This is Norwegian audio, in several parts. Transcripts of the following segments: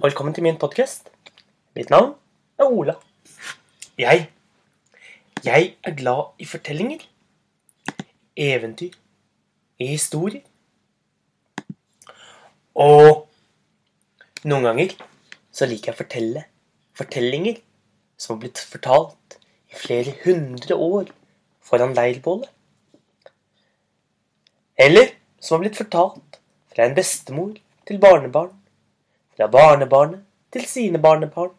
velkommen til min podkast. Mitt navn er Ola. Jeg Jeg er glad i fortellinger. Eventyr. I historier. Og noen ganger så liker jeg å fortelle fortellinger som har blitt fortalt i flere hundre år foran leirbålet. Eller som har blitt fortalt fra en bestemor til barnebarn, fra barnebarnet til sine barnebarn,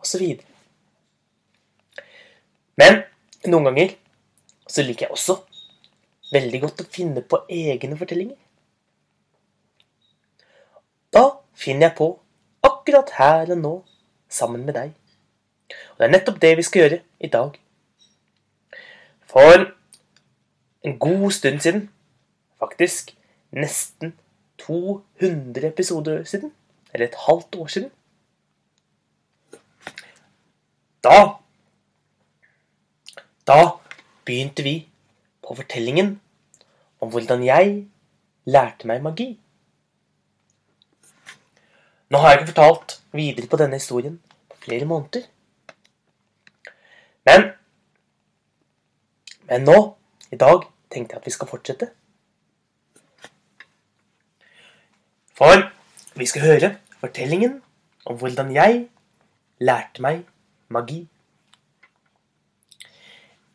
osv. Men noen ganger så liker jeg også veldig godt å finne på egne fortellinger. Da finner jeg på akkurat her og nå sammen med deg. Og det er nettopp det vi skal gjøre i dag. For en god stund siden, faktisk nesten 200 episoder siden, eller et halvt år siden Da Da begynte vi på fortellingen om hvordan jeg lærte meg magi. Nå har jeg ikke fortalt videre på denne historien på flere måneder. Men Men nå, i dag, tenkte jeg at vi skal fortsette. For vi skal høre fortellingen om hvordan jeg lærte meg magi.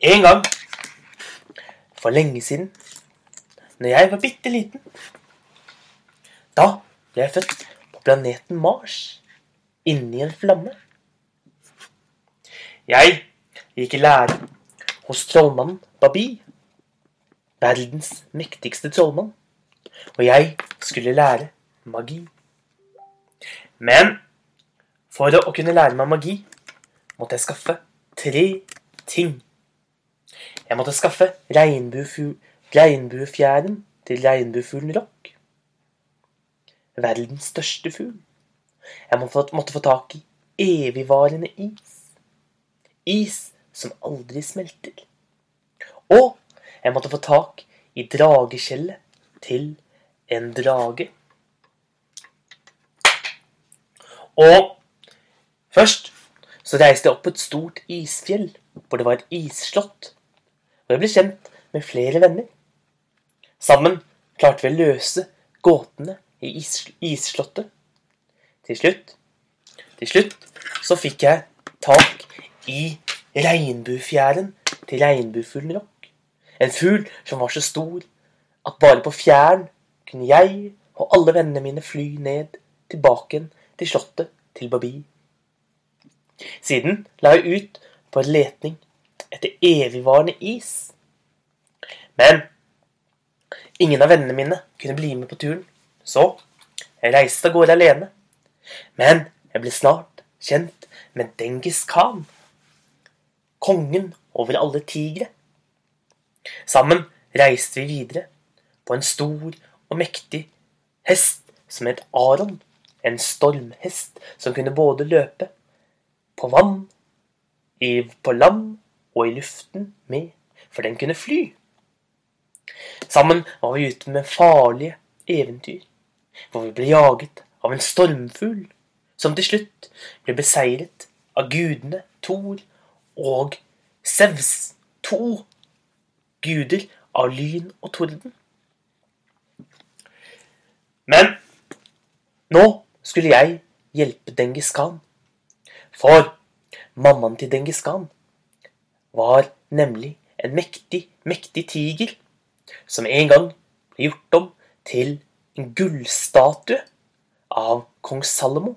En gang for lenge siden, når jeg var bitte liten, da ble jeg født på planeten Mars, inni en flamme. Jeg gikk i lære hos trollmannen Babi, verdens mektigste trollmann, og jeg skulle lære magi. Men for å kunne lære meg magi måtte jeg skaffe tre ting. Jeg måtte skaffe regnbuefjæren til regnbuefuglen Rock. Verdens største fugl. Jeg måtte, få tak i evigvarende is. Is som aldri smelter. Og jeg måtte få tak i drageskjellet til en drage. Og først så reiste jeg opp på et stort isfjell, hvor det var et isslott. Og jeg ble kjent med flere venner. Sammen klarte vi å løse gåtene i is isslottet. Til slutt, til slutt så fikk jeg tak i regnbuefjæren til regnbuefuglen Rock. En fugl som var så stor at bare på fjæren kunne jeg og alle vennene mine fly ned tilbake igjen til slottet til Babi. Siden la jeg ut på en letning etter evigvarende is. Men ingen av vennene mine kunne bli med på turen, så jeg reiste av gårde alene. Men jeg ble snart kjent med Dengis Khan, kongen over alle tigre. Sammen reiste vi videre på en stor og mektig hest som het Aron. En stormhest som kunne både løpe på vann, i, på land og i luften med, for den kunne fly. Sammen var vi ute med farlige eventyr, hvor vi ble jaget av en stormfugl, som til slutt ble beseiret av gudene Thor og Sevs, to guder av lyn og torden. Men nå skulle jeg hjelpe Dengis Khan. For mammaen til Dengis Khan var nemlig en mektig, mektig tiger som en gang ble gjort om til en gullstatue av kong Salomo.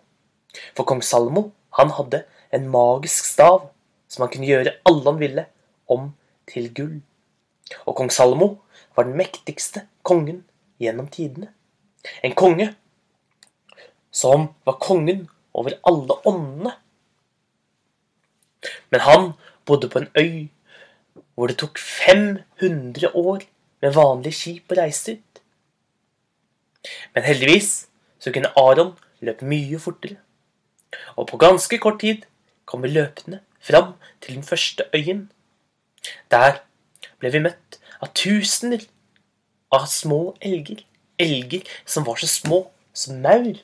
For kong Salomo han hadde en magisk stav som han kunne gjøre alle han ville, om til gull. Og kong Salomo var den mektigste kongen gjennom tidene. En konge som var kongen over alle åndene. Men han bodde på en øy hvor det tok 500 år med vanlige skip å reise ut. Men heldigvis så kunne Aron løpe mye fortere. Og på ganske kort tid kom vi løpende fram til den første øyen. Der ble vi møtt av tusener av små elger. Elger som var så små som maur.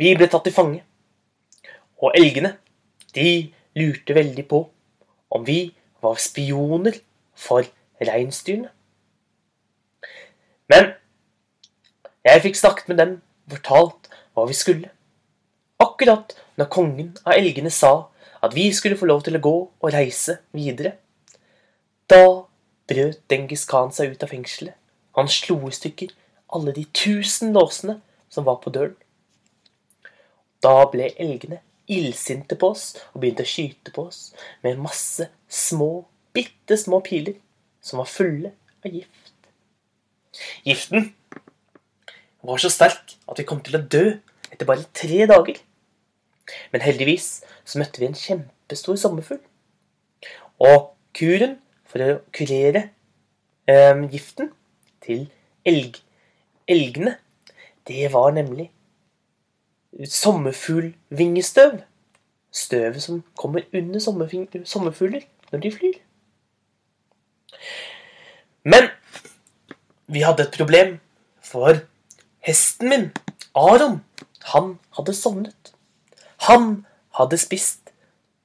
Vi ble tatt til fange. Og elgene, de lurte veldig på om vi var spioner for reinsdyrene. Men jeg fikk snakket med dem fortalt hva vi skulle. Akkurat når kongen av elgene sa at vi skulle få lov til å gå og reise videre. Da brøt Dengis Khan seg ut av fengselet. Han slo i stykker alle de tusen låsene som var på døren. Da ble elgene illsinte på oss og begynte å skyte på oss med masse små, bitte små piler som var fulle av gift. Giften var så sterk at vi kom til å dø etter bare tre dager. Men heldigvis så møtte vi en kjempestor sommerfugl. Og kuren for å kurere eh, giften til elg, elgene, det var nemlig sommerfuglvingestøv. Støvet som kommer under sommerfugler når de flyr. Men vi hadde et problem, for hesten min, Aron, han hadde sovnet. Han hadde spist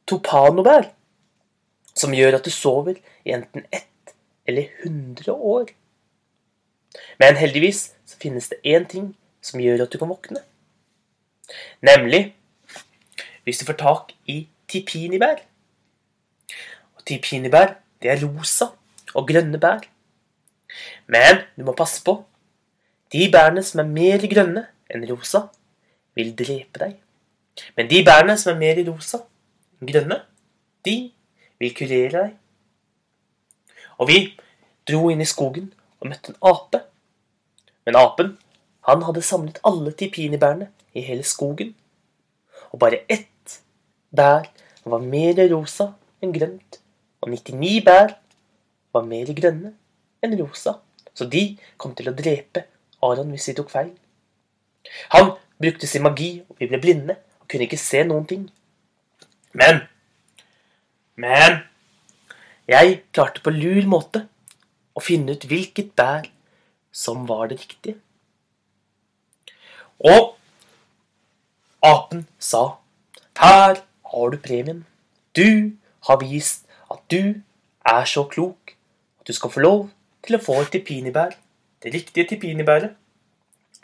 topanobær, som gjør at du sover i enten ett eller hundre år. Men heldigvis så finnes det én ting som gjør at du kan våkne. Nemlig hvis du får tak i tipinibær. Og tipinibær, det er rosa og grønne bær. Men du må passe på. De bærene som er mer grønne enn rosa, vil drepe deg. Men de bærene som er mer rosa enn grønne, de vil kurere deg. Og vi dro inn i skogen og møtte en ape. Men apen, han hadde samlet alle tipinibærene i hele skogen. Og bare ett bær var mer rosa enn grønt, og 99 bær var mer grønne enn rosa. Så de kom til å drepe Aron hvis de tok feil. Han brukte sin magi, og vi ble blinde og kunne ikke se noen ting. Men Men jeg klarte på lur måte å finne ut hvilket bær som var det riktige. Og apen sa her har du premien. Du har vist at du er så klok at du skal få lov til å få et tipinibær, det riktige tipinibæret,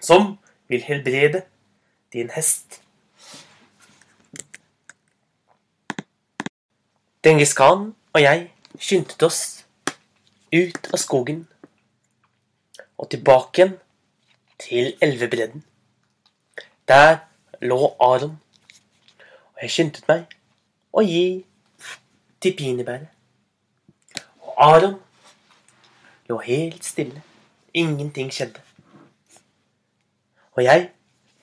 som vil helbrede din hest. Dengis Khan og jeg skyndte oss ut av skogen og tilbake igjen til elvebredden. Der lå Aron og jeg skyndte meg å gi til pinebæret. Og Aron lå helt stille. Ingenting skjedde. Og jeg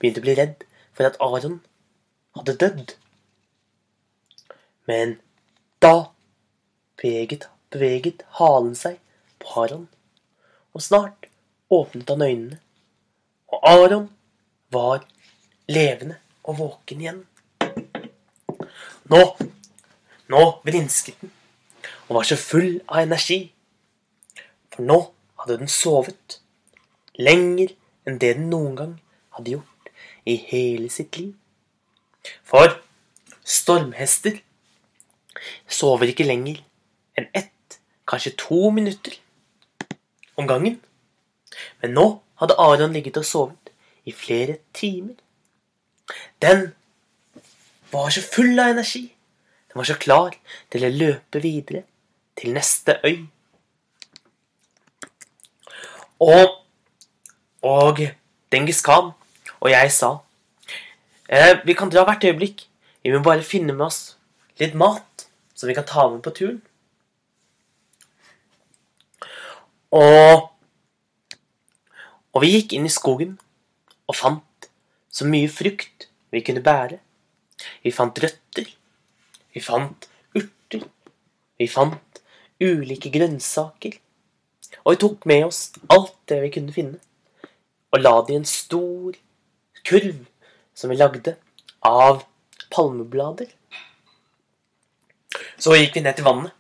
begynte å bli redd for at Aron hadde dødd. Men da beveget, beveget halen seg på Aron, og snart åpnet han øynene, og Aron var levende og våken igjen. Nå, nå vrinsket den og var så full av energi. For nå hadde den sovet lenger enn det den noen gang hadde gjort i hele sitt liv. For stormhester sover ikke lenger enn ett, kanskje to minutter om gangen. Men nå hadde Aron ligget og sovet i flere timer. Den var så full av energi. Den var så klar til å løpe videre til neste øy. Og, og Dengis Khan og jeg sa eh, vi kan dra hvert øyeblikk. Vi må bare finne med oss litt mat som vi kan ta med på turen. Og, og vi gikk inn i skogen og fant så mye frukt vi kunne bære. Vi fant røtter. Vi fant urter. Vi fant ulike grønnsaker. Og vi tok med oss alt det vi kunne finne, og la det i en stor kurv som vi lagde av palmeblader. Så gikk vi ned til vannet,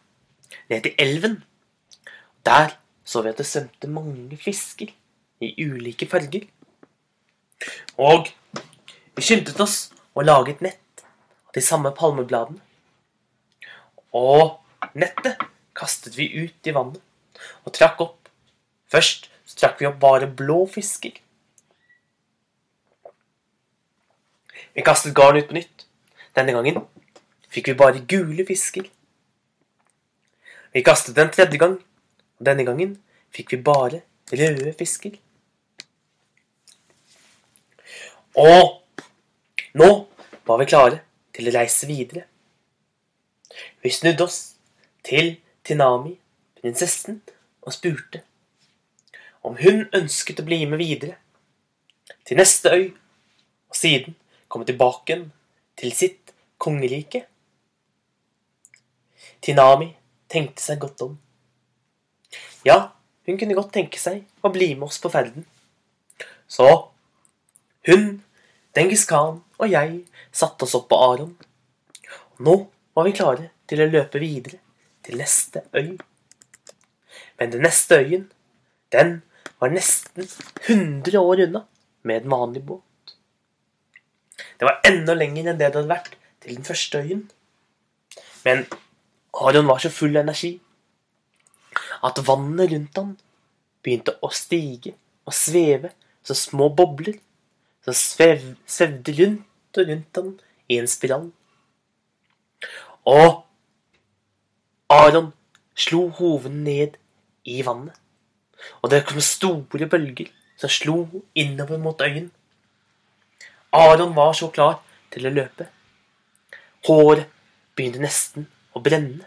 ned til elven. Der så vi at det svømte mange fisker i ulike farger. Og Vi skyndte oss å lage et nett av de samme palmebladene. Og nettet kastet vi ut i vannet og trakk opp. Først så trakk vi opp bare blå fisker. Vi kastet garn ut på nytt. Denne gangen fikk vi bare gule fisker. Vi kastet en tredje gang, og denne gangen fikk vi bare røde fisker. Og nå var vi klare til å reise videre. Vi snudde oss til Tinami, prinsessen, og spurte om hun ønsket å bli med videre til neste øy, og siden komme tilbake igjen til sitt kongerike. Tinami tenkte seg godt om. Ja, hun kunne godt tenke seg å bli med oss på ferden. Så hun, Dengis Khan og jeg satte oss opp på Aron. Nå var vi klare til å løpe videre til neste øy. Men den neste øyen, den var nesten 100 år unna med en vanlig båt. Det var enda lenger enn det det hadde vært til den første øyen. Men Aron var så full av energi at vannet rundt han begynte å stige og sveve som små bobler som svev, svevde rundt og rundt ham i en spiral. Og Aron slo hoven ned i vannet, og det kom store bølger som slo innover mot øyen. Aron var så klar til å løpe. Håret begynte nesten å brenne.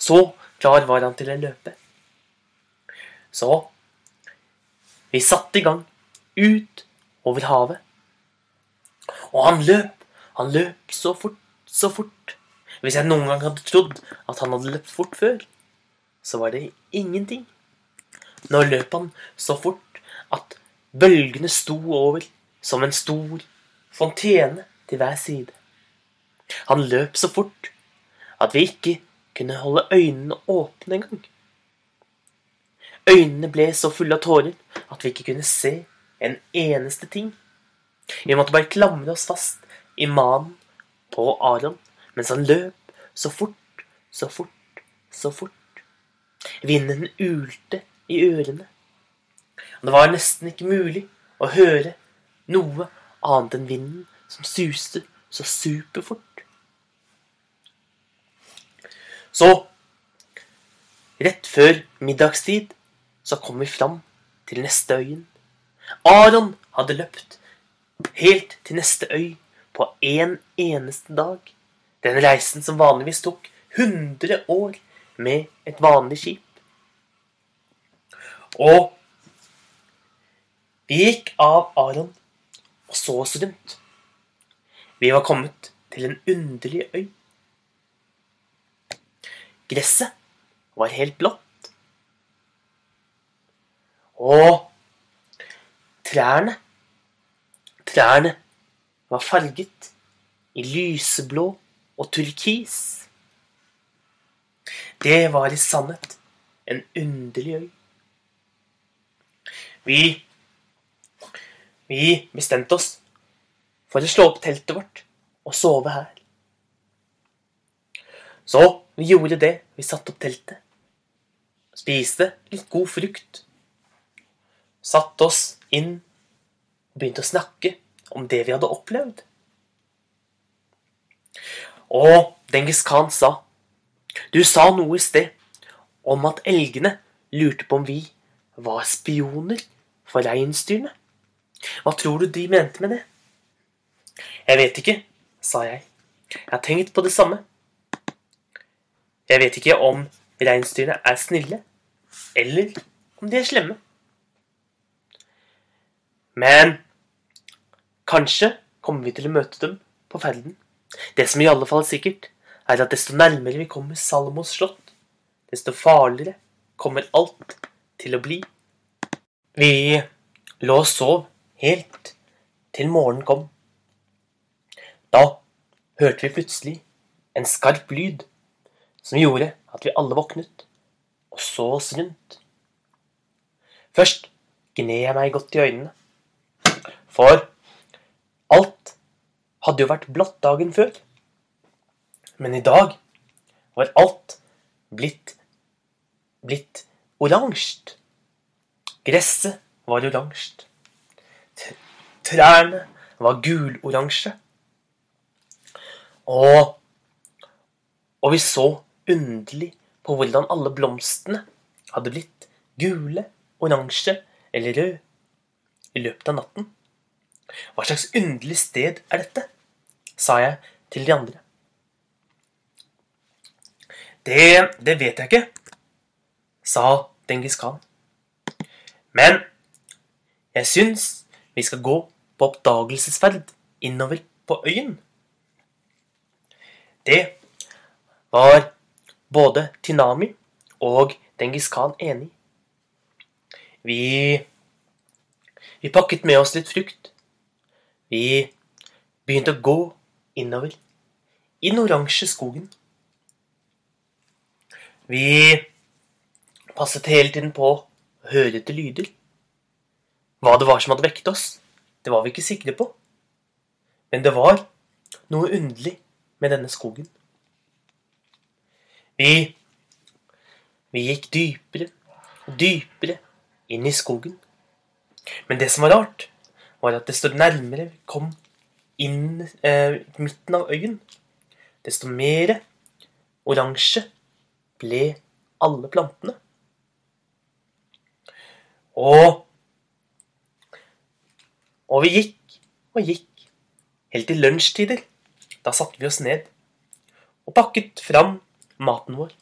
Så klar var han til å løpe. Så vi satte i gang ut over havet. Og han løp. Han løp så fort, så fort. Hvis jeg noen gang hadde trodd at han hadde løpt fort før, så var det ingenting. Nå løp han så fort at bølgene sto over som en stor fontene til hver side. Han løp så fort at vi ikke kunne holde øynene åpne engang. Øynene ble så fulle av tårer at vi ikke kunne se en eneste ting. Vi måtte bare klamre oss fast i manen på Aron mens han løp så fort, så fort, så fort. Vinden ulte i ørene. Og det var nesten ikke mulig å høre noe annet enn vinden som suste så superfort. Så, rett før middagstid, så kom vi fram til neste øyen. Aron hadde løpt helt til neste øy på en eneste dag. Den reisen som vanligvis tok 100 år med et vanlig skip. Og vi gikk av Aron og så oss rundt. Vi var kommet til en underlig øy. Gresset var helt blått. Og trærne Trærne var farget i lyseblå og turkis. Det var i sannhet en underlig øy. Vi vi bestemte oss for å slå opp teltet vårt og sove her. Så vi gjorde det. Vi satte opp teltet. Spiste litt god frukt. Satte oss inn og begynte å snakke om det vi hadde opplevd. Og Dengis Khan sa Du sa noe i sted om at elgene lurte på om vi var spioner for reinsdyrene. Hva tror du de mente med det? Jeg vet ikke, sa jeg. Jeg har tenkt på det samme. Jeg vet ikke om reinsdyrene er snille, eller om de er slemme. Men kanskje kommer vi til å møte dem på ferden. Det som i alle fall er sikkert, er at desto nærmere vi kommer Salomos slott, desto farligere kommer alt til å bli. Vi lå og sov helt til morgenen kom. Da hørte vi plutselig en skarp lyd som gjorde at vi alle våknet og så oss rundt. Først gned jeg meg godt i øynene, for alt hadde jo vært blått dagen før. Men i dag var alt blitt blitt oransje. Gresset var oransje. Trærne var guloransje. Og, og vi så underlig på hvordan alle blomstene hadde blitt gule, oransje eller røde i løpet av natten. Hva slags underlig sted er dette? sa jeg til de andre. Det, det vet jeg ikke, sa Dengis Khan. Men jeg syns vi skal gå på oppdagelsesferd innover på øyen. Det var både Tinami og Dengis Khan enig i. Vi, vi pakket med oss litt frukt. Vi begynte å gå innover i den oransje skogen. Vi passet hele tiden på å høre etter lyder. Hva det var som hadde vekket oss, det var vi ikke sikre på. Men det var noe underlig med denne skogen. Vi, vi gikk dypere og dypere inn i skogen. Men det som var rart, var at desto nærmere vi kom inn eh, midten av øyen, desto mer oransje ble alle plantene. Og Og vi gikk og gikk helt til lunsjtider. Da satte vi oss ned og pakket fram maten vår.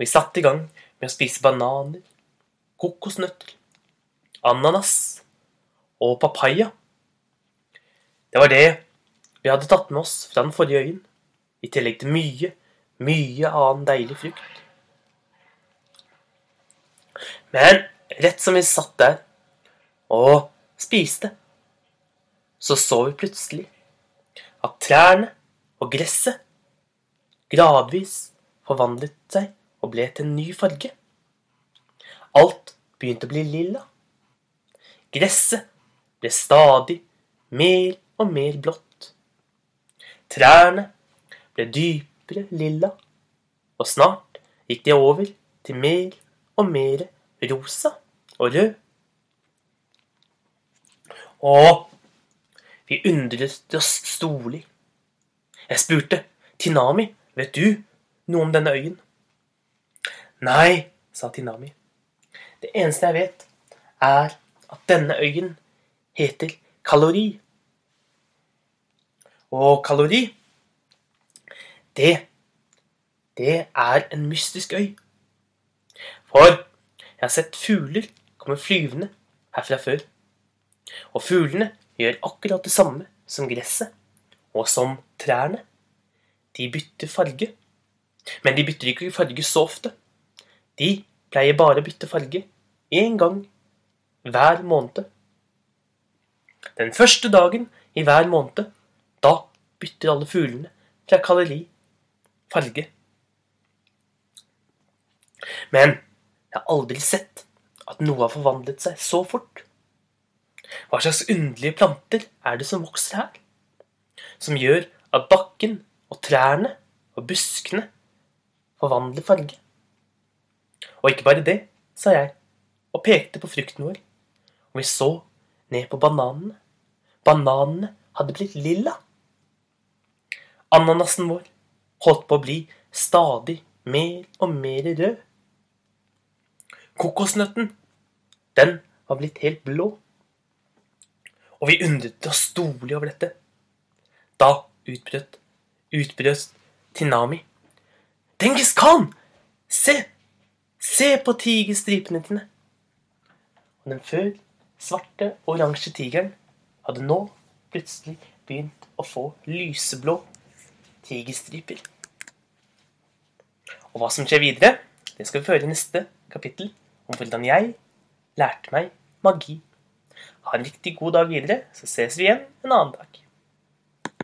Vi satte i gang med å spise bananer, kokosnøtter, ananas og papaya. Det var det vi hadde tatt med oss fra den forrige øyen, i tillegg til mye, mye annen deilig frukt. Men rett som vi satt der og spiste, så så vi plutselig at trærne og gresset gradvis forvandlet seg og ble til en ny farge. Alt begynte å bli lilla. Gresset ble stadig mer og mer blått. Trærne ble dypere lilla, og snart gikk de over til mer og mer rosa og rød. Og vi undret oss storlig. Jeg spurte Tinami, vet du noe om denne øyen? Nei, sa Tinami. Det eneste jeg vet, er at denne øyen heter Kalori. Og kalori, det Det er en mystisk øy. For jeg har sett fugler komme flyvende herfra før. Og fuglene gjør akkurat det samme som gresset og som trærne. De bytter farge. Men de bytter ikke farge så ofte. De pleier bare å bytte farge én gang hver måned. Den første dagen i hver måned, da bytter alle fuglene fra kaleli farge. Men jeg har aldri sett at noe har forvandlet seg så fort. Hva slags underlige planter er det som vokser her? Som gjør at bakken og trærne og buskene forvandler farge? Og ikke bare det, sa jeg og pekte på frukten vår. Og vi så ned på bananene. Bananene hadde blitt lilla. Ananasen vår holdt på å bli stadig mer og mer rød. Kokosnøtten, den var blitt helt blå. Og vi undret oss storlig over dette. Da utbrøt utbrøt Tinami. Dengis Khan! Se! Se på tigerstripene dine! Og den før svarte oransje tigeren hadde nå plutselig begynt å få lyseblå tigerstriper. Og hva som skjer videre, det skal vi føre i neste kapittel om hvordan jeg lærte meg magi. Ha en riktig god dag videre, så ses vi igjen en annen dag.